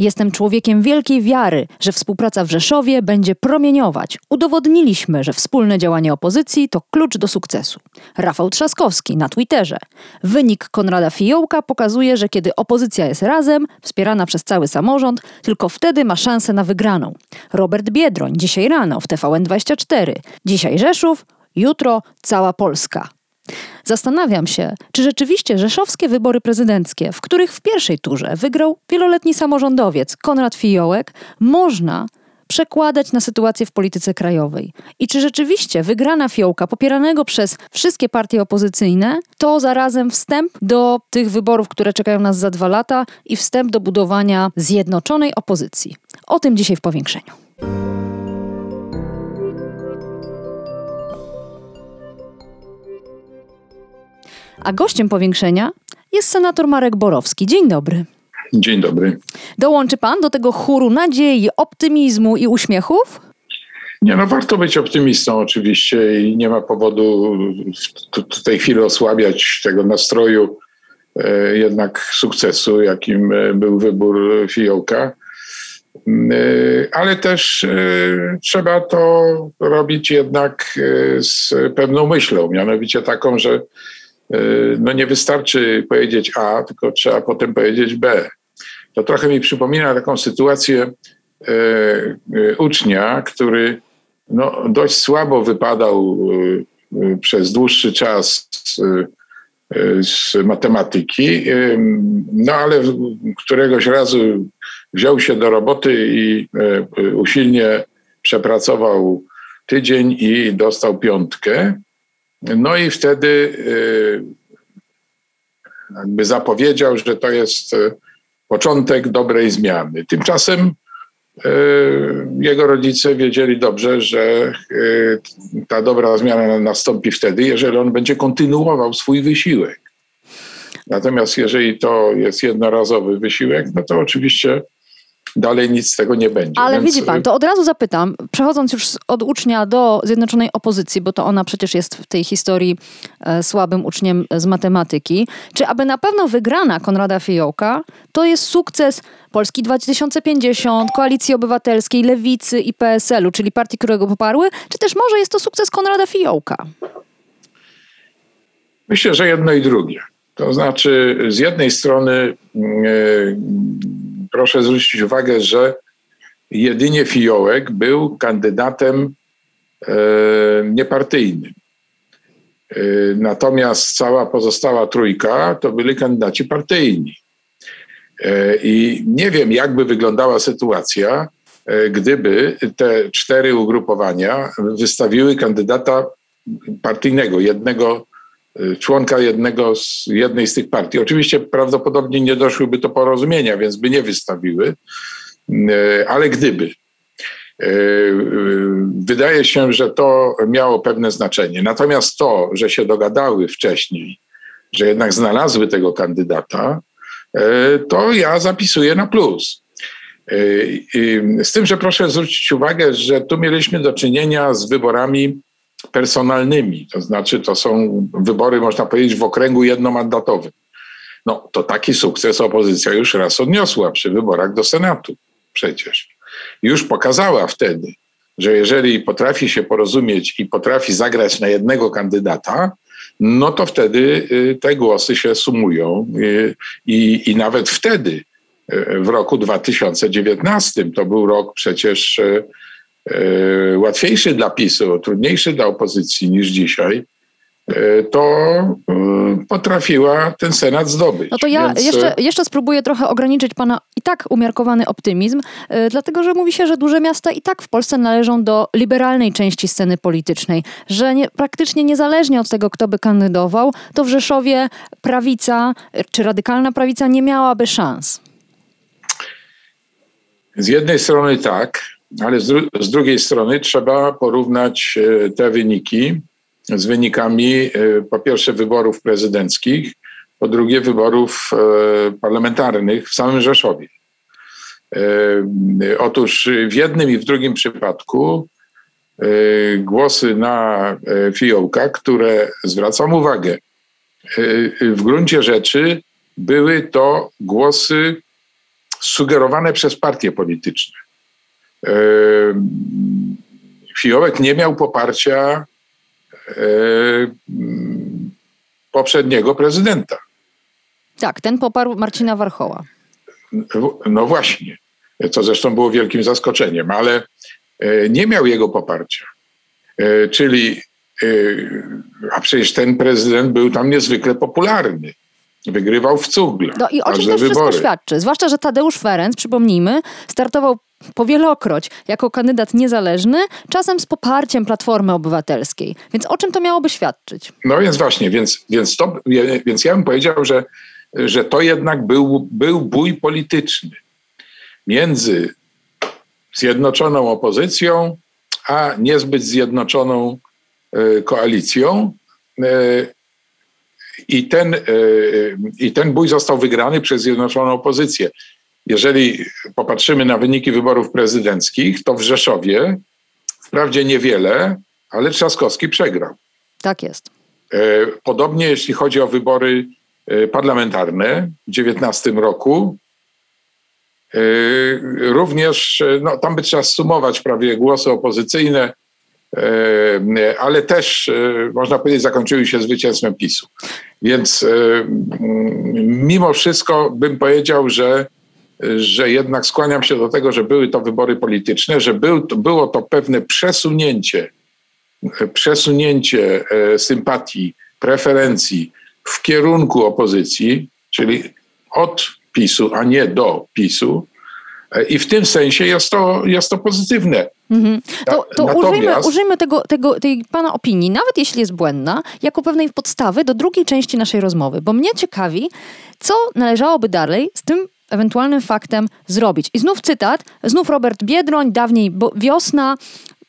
Jestem człowiekiem wielkiej wiary, że współpraca w Rzeszowie będzie promieniować. Udowodniliśmy, że wspólne działanie opozycji to klucz do sukcesu. Rafał Trzaskowski na Twitterze. Wynik Konrada Fiołka pokazuje, że kiedy opozycja jest razem, wspierana przez cały samorząd, tylko wtedy ma szansę na wygraną. Robert Biedroń dzisiaj rano w TVN24. Dzisiaj Rzeszów, jutro cała Polska. Zastanawiam się, czy rzeczywiście rzeszowskie wybory prezydenckie, w których w pierwszej turze wygrał wieloletni samorządowiec Konrad Fiołek, można przekładać na sytuację w polityce krajowej. I czy rzeczywiście wygrana Fiołka, popieranego przez wszystkie partie opozycyjne, to zarazem wstęp do tych wyborów, które czekają nas za dwa lata i wstęp do budowania zjednoczonej opozycji. O tym dzisiaj w powiększeniu. A gościem powiększenia jest senator Marek Borowski. Dzień dobry. Dzień dobry. Dołączy pan do tego chóru nadziei, optymizmu i uśmiechów? Nie, no warto być optymistą oczywiście i nie ma powodu w tej chwili osłabiać tego nastroju e, jednak sukcesu, jakim e, był wybór Fiołka. E, ale też trzeba to robić jednak z pewną myślą, mianowicie taką, że no nie wystarczy powiedzieć A, tylko trzeba potem powiedzieć B. To trochę mi przypomina taką sytuację e, e, ucznia, który no, dość słabo wypadał przez dłuższy czas z matematyki, no ale któregoś razu wziął się do roboty i usilnie przepracował tydzień i dostał piątkę. No i wtedy y, jakby zapowiedział, że to jest y, początek dobrej zmiany. Tymczasem y, jego rodzice wiedzieli dobrze, że ta dobra zmiana nastąpi wtedy, jeżeli on będzie kontynuował swój wysiłek. Natomiast jeżeli to jest jednorazowy wysiłek, no to oczywiście dalej nic z tego nie będzie. Ale Więc... widzi pan, to od razu zapytam, przechodząc już od ucznia do Zjednoczonej Opozycji, bo to ona przecież jest w tej historii e, słabym uczniem z matematyki, czy aby na pewno wygrana Konrada Fiołka to jest sukces Polski 2050, Koalicji Obywatelskiej, Lewicy i PSL-u, czyli partii, które go poparły, czy też może jest to sukces Konrada Fiołka? Myślę, że jedno i drugie. To znaczy, z jednej strony yy, proszę zwrócić uwagę, że jedynie Fiołek był kandydatem e, niepartyjnym. E, natomiast cała pozostała trójka to byli kandydaci partyjni. E, I nie wiem, jakby wyglądała sytuacja, gdyby te cztery ugrupowania wystawiły kandydata partyjnego, jednego członka jednego z, jednej z tych partii. Oczywiście prawdopodobnie nie doszłyby do porozumienia, więc by nie wystawiły, e, ale gdyby. E, wydaje się, że to miało pewne znaczenie. Natomiast to, że się dogadały wcześniej, że jednak znalazły tego kandydata, to ja zapisuję na plus. Z tym, że proszę zwrócić uwagę, że tu mieliśmy do czynienia z wyborami personalnymi, to znaczy to są wybory, można powiedzieć, w okręgu jednomandatowym. No to taki sukces opozycja już raz odniosła przy wyborach do Senatu przecież. Już pokazała wtedy, że jeżeli potrafi się porozumieć i potrafi zagrać na jednego kandydata, no to wtedy y, te głosy się sumują y, i, i nawet wtedy y, w roku 2019, to był rok przecież łatwiejszy dla PiSu, trudniejszy dla opozycji niż dzisiaj, e, to e, potrafiła ten Senat zdobyć. No to ja Więc... jeszcze, jeszcze spróbuję trochę ograniczyć pana i tak umiarkowany optymizm, dlatego że mówi się, że duże miasta i tak w Polsce należą do liberalnej części sceny politycznej, że nie, praktycznie niezależnie od tego, kto by kandydował, to w Rzeszowie prawica czy radykalna prawica nie miałaby szans. Z jednej strony tak, ale z, z drugiej strony trzeba porównać e, te wyniki z wynikami e, po pierwsze wyborów prezydenckich, po drugie wyborów e, parlamentarnych w samym Rzeszowie. Otóż w jednym i w drugim przypadku głosy na Fiołka, które zwracam uwagę, w gruncie rzeczy były to głosy sugerowane przez partie polityczne. Fiołek nie miał poparcia poprzedniego prezydenta. Tak, ten poparł Marcina Warchoła. No właśnie, co zresztą było wielkim zaskoczeniem, ale e, nie miał jego poparcia. E, czyli, e, a przecież ten prezydent był tam niezwykle popularny. Wygrywał w cugle. No i o czym też wszystko świadczy. Zwłaszcza, że Tadeusz Ferenc, przypomnijmy, startował powielokroć jako kandydat niezależny, czasem z poparciem Platformy Obywatelskiej. Więc o czym to miałoby świadczyć? No więc właśnie, więc, więc, to, więc ja bym powiedział, że, że to jednak był, był bój polityczny między zjednoczoną opozycją, a niezbyt zjednoczoną e, koalicją. E, I ten, e, I ten bój został wygrany przez Zjednoczoną Opozycję. Jeżeli popatrzymy na wyniki wyborów prezydenckich, to w Rzeszowie wprawdzie niewiele, ale Trzaskowski przegrał. Tak jest. E, podobnie jeśli chodzi o wybory e, parlamentarne w 2019 roku. E, również, no, tam by trzeba sumować prawie głosy opozycyjne, ale też, można powiedzieć, zakończyły się zwycięstwem PiSu. Więc mimo wszystko bym powiedział, że że jednak skłaniam się do tego, że były to wybory polityczne, że był, było to pewne przesunięcie, przesunięcie e, sympatii, preferencji w kierunku opozycji, czyli od PiSu, a nie do PiSu. E, I w tym sensie jest to, jest to pozytywne. Mhm. To, to Natomiast... użyjmy, użyjmy tego, tego, tej pana opinii, nawet jeśli jest błędna, jako pewnej podstawy do drugiej części naszej rozmowy, bo mnie ciekawi, co należałoby dalej z tym ewentualnym faktem zrobić. I znów cytat, znów Robert Biedroń, dawniej Wiosna,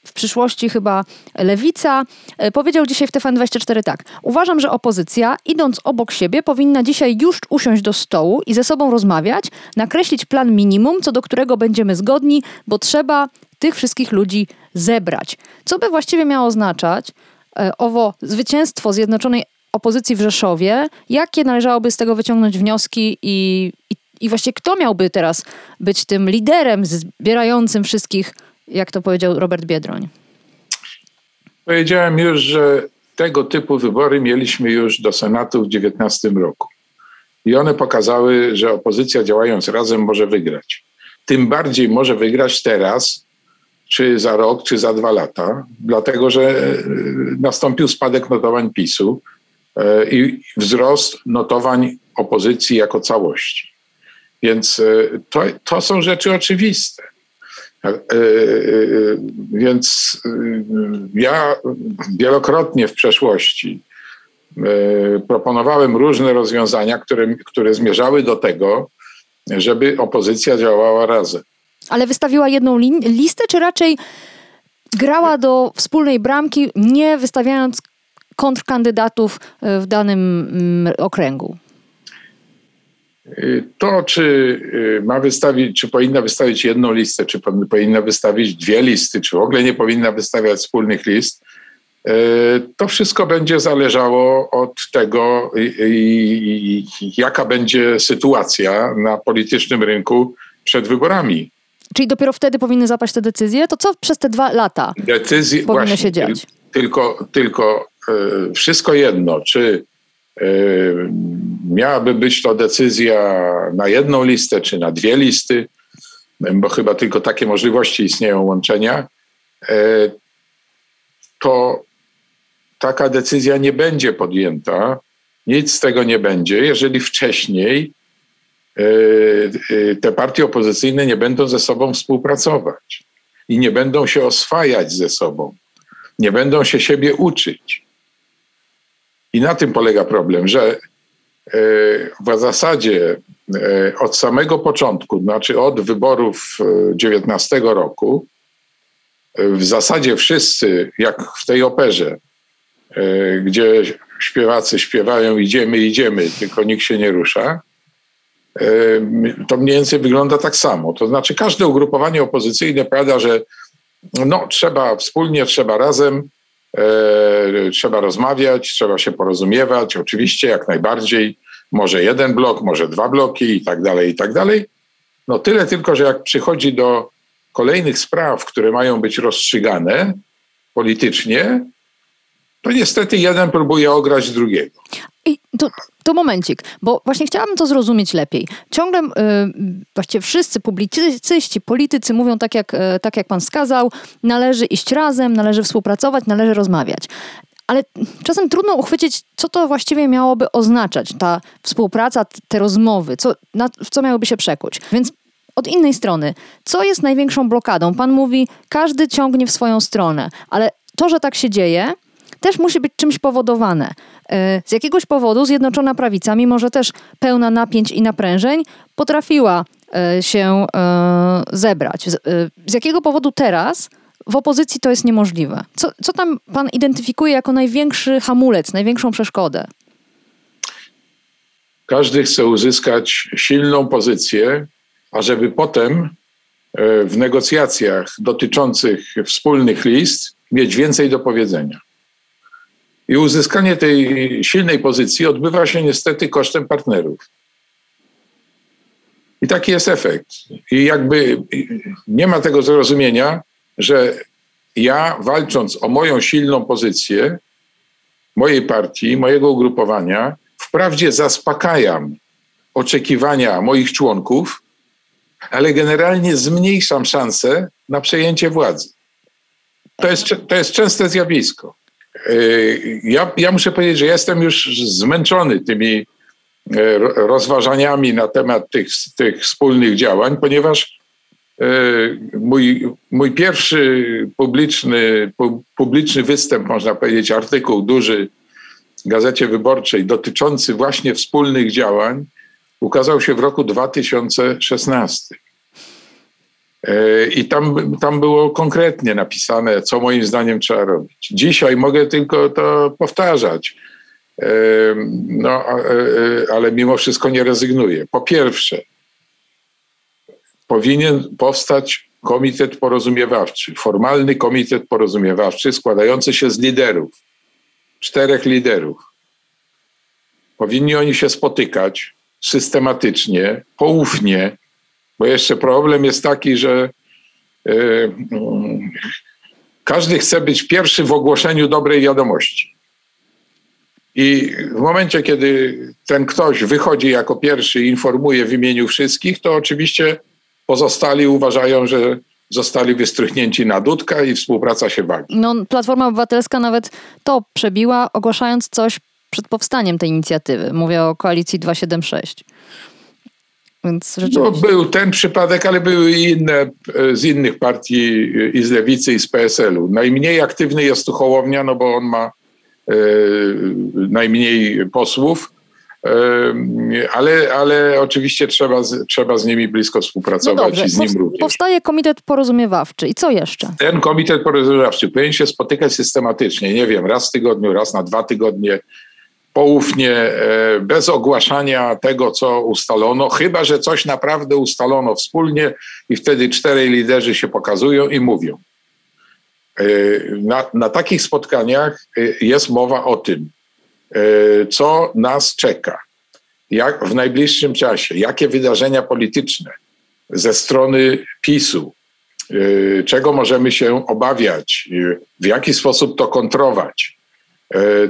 w przyszłości chyba Lewica, e, powiedział dzisiaj w TVN24 tak. Uważam, że opozycja, idąc obok siebie, powinna dzisiaj już usiąść do stołu i ze sobą rozmawiać, nakreślić plan minimum, co do którego będziemy zgodni, bo trzeba tych wszystkich ludzi zebrać. Co by właściwie miało oznaczać e, owo zwycięstwo Zjednoczonej Opozycji w Rzeszowie? Jakie należałoby z tego wyciągnąć wnioski i, i i właśnie kto miałby teraz być tym liderem zbierającym wszystkich, jak to powiedział Robert Biedroń? Powiedziałem już, że tego typu wybory mieliśmy już do Senatu w 2019 roku. I one pokazały, że opozycja działając razem może wygrać. Tym bardziej może wygrać teraz, czy za rok, czy za dwa lata, dlatego że e, nastąpił spadek notowań PiSu e, i wzrost notowań opozycji jako całości. Więc e, to, to są rzeczy oczywiste. E, e, więc ja wielokrotnie w przeszłości proponowałem różne rozwiązania, które, które zmierzały do tego, żeby opozycja działała razem. Ale wystawiła jedną listę, czy raczej grała do wspólnej bramki, nie wystawiając kontrkandydatów w danym mm, okręgu? To, czy y, ma wystawić, czy powinna wystawić jedną listę, czy powinna wystawić dwie listy, czy w ogóle nie powinna wystawiać wspólnych list, y, to wszystko będzie zależało od tego, jaka będzie sytuacja na politycznym rynku przed wyborami. Czyli dopiero wtedy powinny zapaść te decyzje? To co przez te dwa lata Decyzje, powinno właśnie, się dziać? Tylko, tylko y, wszystko jedno, czy Miałaby być to decyzja na jedną listę czy na dwie listy, bo chyba tylko takie możliwości istnieją łączenia. E, to taka decyzja nie będzie podjęta, nic z tego nie będzie, jeżeli wcześniej e, e, te partie opozycyjne nie będą ze sobą współpracować i nie będą się oswajać ze sobą, nie będą się siebie uczyć. I na tym polega problem, że w zasadzie od samego początku, znaczy od wyborów 19 roku, w zasadzie wszyscy, jak w tej operze, gdzie śpiewacy śpiewają idziemy, idziemy, tylko nikt się nie rusza, to mniej więcej wygląda tak samo. To znaczy każde ugrupowanie opozycyjne powiada, że no, trzeba wspólnie, trzeba razem, e, trzeba rozmawiać, trzeba się porozumiewać, oczywiście jak najbardziej, może jeden blok, może dwa bloki i tak dalej, i tak dalej. No tyle tylko, że jak przychodzi do kolejnych spraw, które mają być rozstrzygane politycznie, to niestety jeden próbuje ograć drugiego. I to, to momencik, bo właśnie chciałabym to zrozumieć lepiej. Ciągle y, właściwie wszyscy publicyści, politycy mówią tak jak, y, tak, jak pan wskazał, należy iść razem, należy współpracować, należy rozmawiać. Ale czasem trudno uchwycić, co to właściwie miałoby oznaczać, ta współpraca, te rozmowy, co, na, w co miałoby się przekuć. Więc od innej strony, co jest największą blokadą? Pan mówi, każdy ciągnie w swoją stronę, ale to, że tak się dzieje, też musi być czymś powodowane. E, z jakiegoś powodu Zjednoczona Prawica, mimo że też pełna napięć i naprężeń, potrafiła e, się e, zebrać. Z jakiego powodu teraz w opozycji to jest niemożliwe? Co, co tam pan identyfikuje jako największy hamulec, największą przeszkodę? Każdy chce uzyskać silną pozycję, ażeby potem w negocjacjach dotyczących wspólnych list mieć więcej do powiedzenia. I uzyskanie tej silnej pozycji odbywa się niestety kosztem partnerów. I taki jest efekt. I jakby nie ma tego zrozumienia, że ja walcząc o moją silną pozycję, mojej partii, mojego ugrupowania, wprawdzie zaspokajam oczekiwania moich członków, ale generalnie zmniejszam szanse na przejęcie władzy. To jest, to jest częste zjawisko. Y, ja, ja muszę powiedzieć, że jestem już zmęczony tymi y, rozważaniami na temat tych, tych wspólnych działań, ponieważ y, mój, mój pierwszy publiczny, publiczny występ, można powiedzieć, artykuł duży w Gazecie Wyborczej dotyczący właśnie wspólnych działań ukazał się w roku 2016. E, I tam, tam było konkretnie napisane, co moim zdaniem trzeba robić. Dzisiaj mogę tylko to powtarzać, e, no, e, ale mimo wszystko nie rezygnuję. Po pierwsze, powinien powstać komitet porozumiewawczy, formalny komitet porozumiewawczy składający się z liderów, czterech liderów. Powinni oni się spotykać systematycznie, poufnie, bo jeszcze problem jest taki, że e, mm, każdy chce być pierwszy w ogłoszeniu dobrej wiadomości. I w momencie, kiedy ten ktoś wychodzi jako pierwszy i informuje w imieniu wszystkich, to oczywiście pozostali uważają, że zostali wystrychnięci na dudka i współpraca się wali. No, Platforma Obywatelska nawet to przebiła, ogłaszając coś przed powstaniem tej inicjatywy. Mówię o koalicji 276. Więc rzeczywiście... No, był ten przypadek, ale były i inne e, z innych partii, e, i z Lewicy, i z PSL-u. Najmniej aktywny jest tu Hołownia, no bo on ma e, najmniej posłów, e, ale, ale oczywiście trzeba z, trzeba z nimi blisko współpracować no dobrze, i z nim również. Powstaje komitet porozumiewawczy i co jeszcze? Ten komitet porozumiewawczy powinien się spotykać systematycznie, nie wiem, raz w tygodniu, raz na dwa tygodnie, poufnie, e, bez ogłaszania tego, co ustalono, chyba że coś naprawdę ustalono wspólnie i wtedy czterej liderzy się pokazują i mówią. E, na, na takich spotkaniach e, jest mowa o tym, co nas czeka, jak w najbliższym czasie, jakie wydarzenia polityczne ze strony PiSu, czego możemy się obawiać, w jaki sposób to kontrować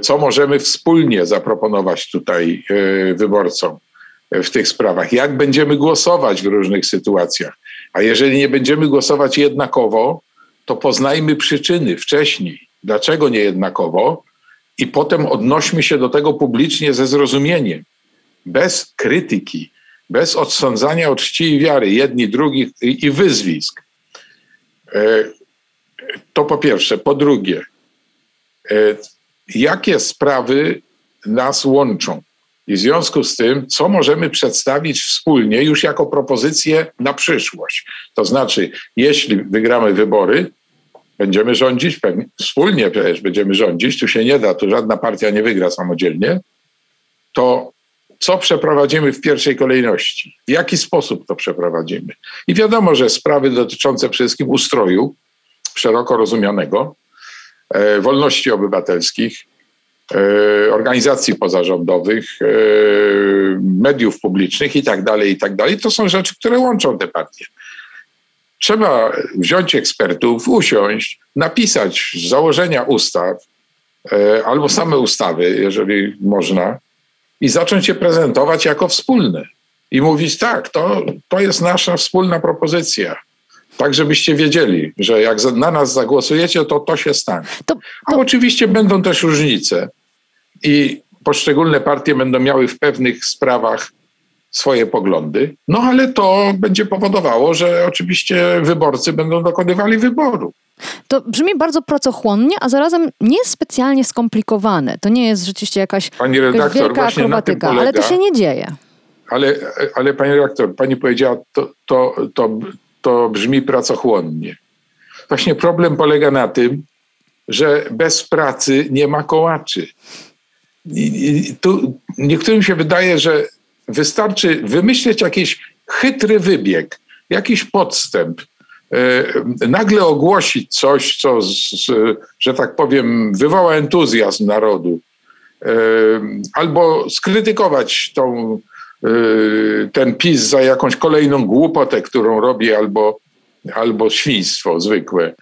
co możemy wspólnie zaproponować tutaj e, wyborcom w tych sprawach? Jak będziemy głosować w różnych sytuacjach? A jeżeli nie będziemy głosować jednakowo, to poznajmy przyczyny wcześniej, dlaczego nie jednakowo, i potem odnośmy się do tego publicznie ze zrozumieniem, bez krytyki, bez odsądzania od czci i wiary jedni, drugich i, wyzwisk. E, to po pierwsze. Po drugie, jakie sprawy nas łączą. I w związku z tym, co możemy przedstawić wspólnie już jako propozycję na przyszłość. To znaczy, jeśli wygramy wybory, będziemy rządzić, pewnie wspólnie przecież będziemy rządzić, tu się nie da, tu żadna partia nie wygra samodzielnie, to co przeprowadzimy w pierwszej kolejności? W jaki sposób to przeprowadzimy? I wiadomo, że sprawy dotyczące przede wszystkim ustroju szeroko rozumianego, wolności obywatelskich, e, organizacji pozarządowych, e, mediów publicznych i tak dalej, i tak. To są rzeczy, które łączą te partie. Trzeba wziąć ekspertów, usiąść, napisać założenia ustaw albo same ustawy, jeżeli można, i zacząć je prezentować jako wspólne. I mówić tak, to, to jest nasza wspólna propozycja. Tak, żebyście wiedzieli, że jak na nas zagłosujecie, to to się stanie. To, to... A oczywiście będą też różnice. I poszczególne partie będą miały w pewnych sprawach swoje poglądy, no ale to będzie powodowało, że oczywiście wyborcy będą dokonywali wyboru. To brzmi bardzo pracochłonnie, a zarazem nie jest specjalnie skomplikowane. To nie jest rzeczywiście jakaś, pani redaktor, jakaś wielka akrobatyka, polega, ale to się nie dzieje. Ale, ale pani redaktor, pani powiedziała, to, to, to, to brzmi pracochłonnie. Właśnie problem polega na tym, że bez pracy nie ma kołaczy. I, tu niektórym się wydaje, że wystarczy wymyśleć jakiś chytry wybieg, jakiś podstęp, e, nagle ogłosić coś, co, z, że tak powiem, wywoła entuzjazm narodu, e, albo skrytykować tą, ten PiS za jakąś kolejną głupotę, którą robi, albo, albo świństwo zwykłe.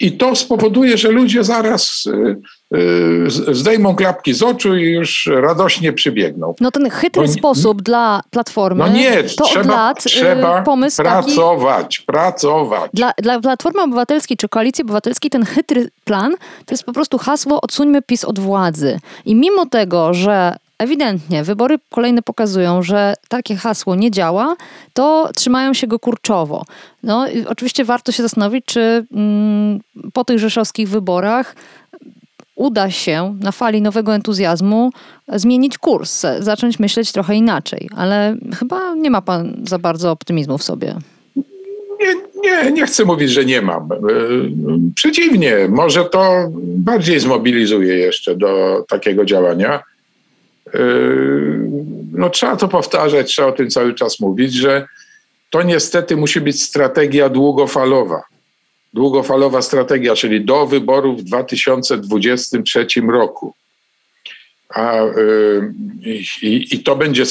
I to spowoduje, że ludzie zaraz y, y, zdejmą klapki z oczu i już radośnie przybiegną. No ten chytry no, sposób dla Platformy no nie, to trzeba, od lat y, trzeba pomysł pracować, taki, pracować. Dla, dla Platformy Obywatelskiej czy Koalicji Obywatelskiej ten chytry plan to jest po prostu hasło odsuńmy PiS od władzy. I mimo tego, że ewidentnie wybory kolejne pokazują, że takie hasło nie działa, to trzymają się go kurczowo. No, oczywiście warto się zastanowić, czy mm, po tych rzeszowskich wyborach uda się na fali nowego entuzjazmu zmienić kurs, zacząć myśleć trochę inaczej, ale chyba nie ma pan za bardzo optymizmu w sobie. Nie, nie, nie chcę mówić, że nie mam. E, przeciwnie, może to bardziej zmobilizuje jeszcze do takiego działania. Yy, no trzeba to powtarzać, trzeba o tym cały czas mówić, że to niestety musi być strategia długofalowa. Długofalowa strategia, czyli do wyborów w 2023 roku. A, yy, i, I to będzie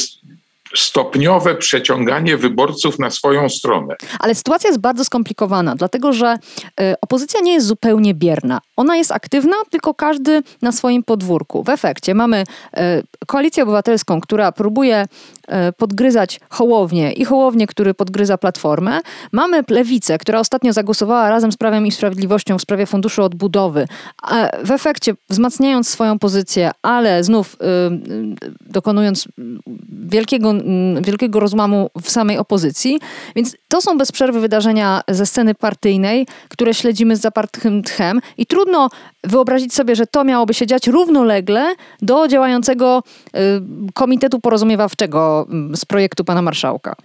stopniowe przeciąganie wyborców na swoją stronę. Ale sytuacja jest bardzo skomplikowana, dlatego że y, opozycja nie jest zupełnie bierna. Ona jest aktywna, tylko każdy na swoim podwórku. W efekcie mamy y, koalicję obywatelską, która próbuje y, podgryzać Hołownię i Hołownię, który podgryza Platformę. Mamy Lewicę, która ostatnio zagłosowała razem z Prawem i Sprawiedliwością w sprawie Funduszu Odbudowy. W efekcie wzmacniając swoją pozycję, ale znów dokonując wielkiego wielkiego rozłamu w samej opozycji. Więc to są bez przerwy wydarzenia ze sceny partyjnej, które śledzimy z zapartym tchem i trudno wyobrazić sobie, że to miałoby się dziać równolegle do działającego y, Komitetu Porozumiewawczego mm, z projektu pana marszałka.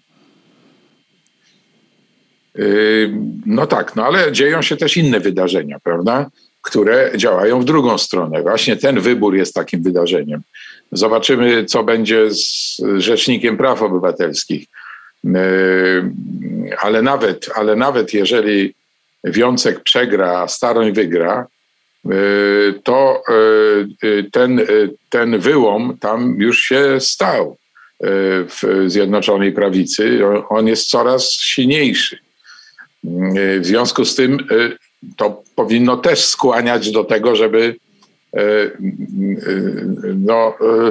Yy, no tak, no ale dzieją się też inne wydarzenia, prawda? Które działają w drugą stronę. Właśnie ten wybór jest takim wydarzeniem. Zobaczymy, co będzie z Rzecznikiem Praw Obywatelskich. E, ale nawet, ale nawet jeżeli Wiązek przegra, a Staroń wygra, to e, ten, ten wyłom tam już się stał w Zjednoczonej Prawicy. On jest coraz silniejszy. W związku z tym to powinno też skłaniać do tego, żeby E, no, e,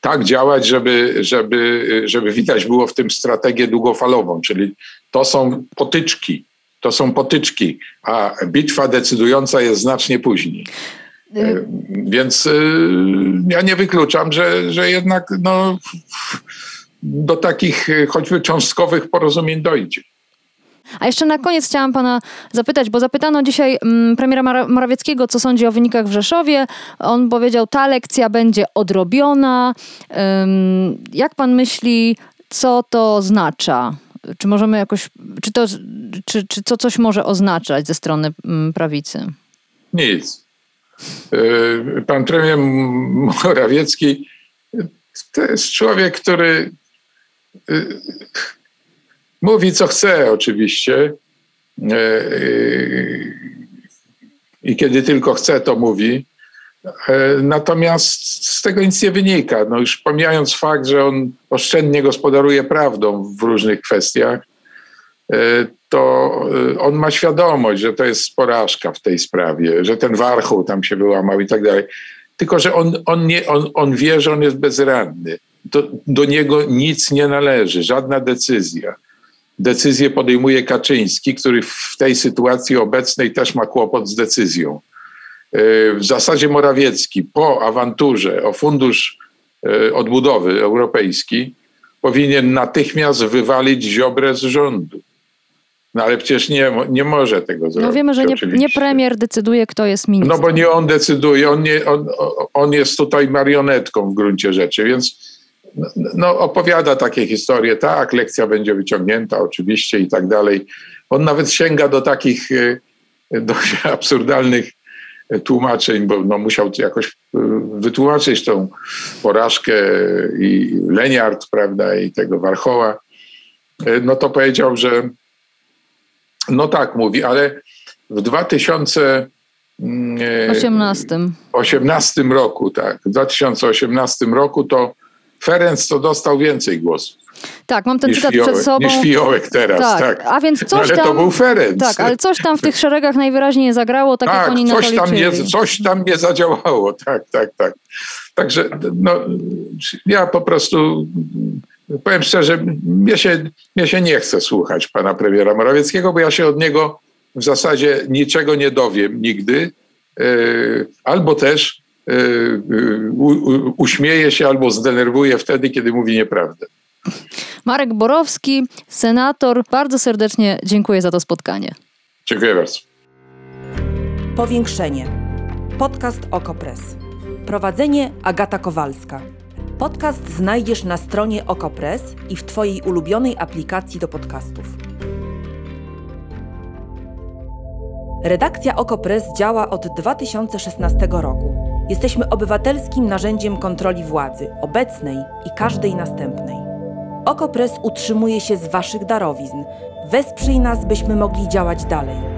tak działać, żeby, żeby, żeby widać było w tym strategię długofalową, czyli to są potyczki, to są potyczki, a bitwa decydująca jest znacznie później. E, więc ja nie wykluczam, że, że jednak no, do takich choćby cząstkowych porozumień dojdzie. A jeszcze na koniec chciałam pana zapytać, bo zapytano dzisiaj mm, premiera Morawieckiego, co sądzi o wynikach w Rzeszowie. On powiedział, ta lekcja będzie odrobiona. Jak pan myśli, co to oznacza? Czy możemy jakoś, czy to, czy, czy to coś może oznaczać ze strony mm, prawicy? Nic. E, Pan premier Morawiecki to jest człowiek, który e, mówi, co chce, oczywiście. E, I kiedy tylko chce, to mówi. E, Natomiast z tego nic nie wynika. No już pomijając fakt, że on oszczędnie gospodaruje prawdą w różnych kwestiach, e, to e, on ma świadomość, że to jest porażka w tej sprawie, że ten warchoł tam się wyłamał i tak dalej. Tylko, że on, on, nie, on, on wie, że on jest bezradny. Do, do niego nic nie należy, żadna decyzja. Decyzję podejmuje Kaczyński, który w tej sytuacji obecnej też ma kłopot z decyzją. E, W zasadzie Morawiecki po awanturze o fundusz e, odbudowy europejski powinien natychmiast wywalić Ziobrę z rządu. No ale przecież nie, nie może tego zrobić. No wiemy, że nie, nie premier decyduje, kto jest ministrem. No bo nie on decyduje, on, nie, on, on jest tutaj marionetką w gruncie rzeczy, więc no, no, opowiada takie historie, tak, lekcja będzie wyciągnięta oczywiście i tak dalej. On nawet sięga do takich e, dość absurdalnych tłumaczeń, bo no, musiał jakoś e, wytłumaczyć tą porażkę i Leniart, prawda, i tego Warchoła. E, No to powiedział, że no tak mówi, ale w 2000 mm, e, 18. 18 roku, tak, w 2018 roku to Ferenc to dostał więcej głosów Tak, mam ten cytat Fiołek, przed sobą. niż Fiołek teraz, tak, tak. a więc coś ale tam... to był Ferenc. Tak, ale coś tam w tych szeregach najwyraźniej nie zagrało, tak, jak tak, oni na to coś tam, nie, coś tam nie zadziałało, tak, tak, tak. Także no, ja po prostu powiem szczerze, mnie się, mnie się nie chce słuchać pana premiera Morawieckiego, bo ja się od niego w zasadzie niczego nie dowiem nigdy. Yy, Albo też yy, yy, u, u, uśmieję się albo zdenerwuję wtedy, kiedy mówi nieprawdę. Marek Borowski, senator, bardzo serdecznie dziękuję za to spotkanie. Dziękuję bardzo. Powiększenie. Podcast Okopres. Prowadzenie Agata Kowalska. Podcast znajdziesz na stronie Okopres i w Twojej ulubionej aplikacji do podcastów. Redakcja Okopres działa od 2016 roku. Jesteśmy obywatelskim narzędziem kontroli władzy, obecnej i każdej następnej. Okopres utrzymuje się z Waszych darowizn. Wesprzyj nas, byśmy mogli działać dalej.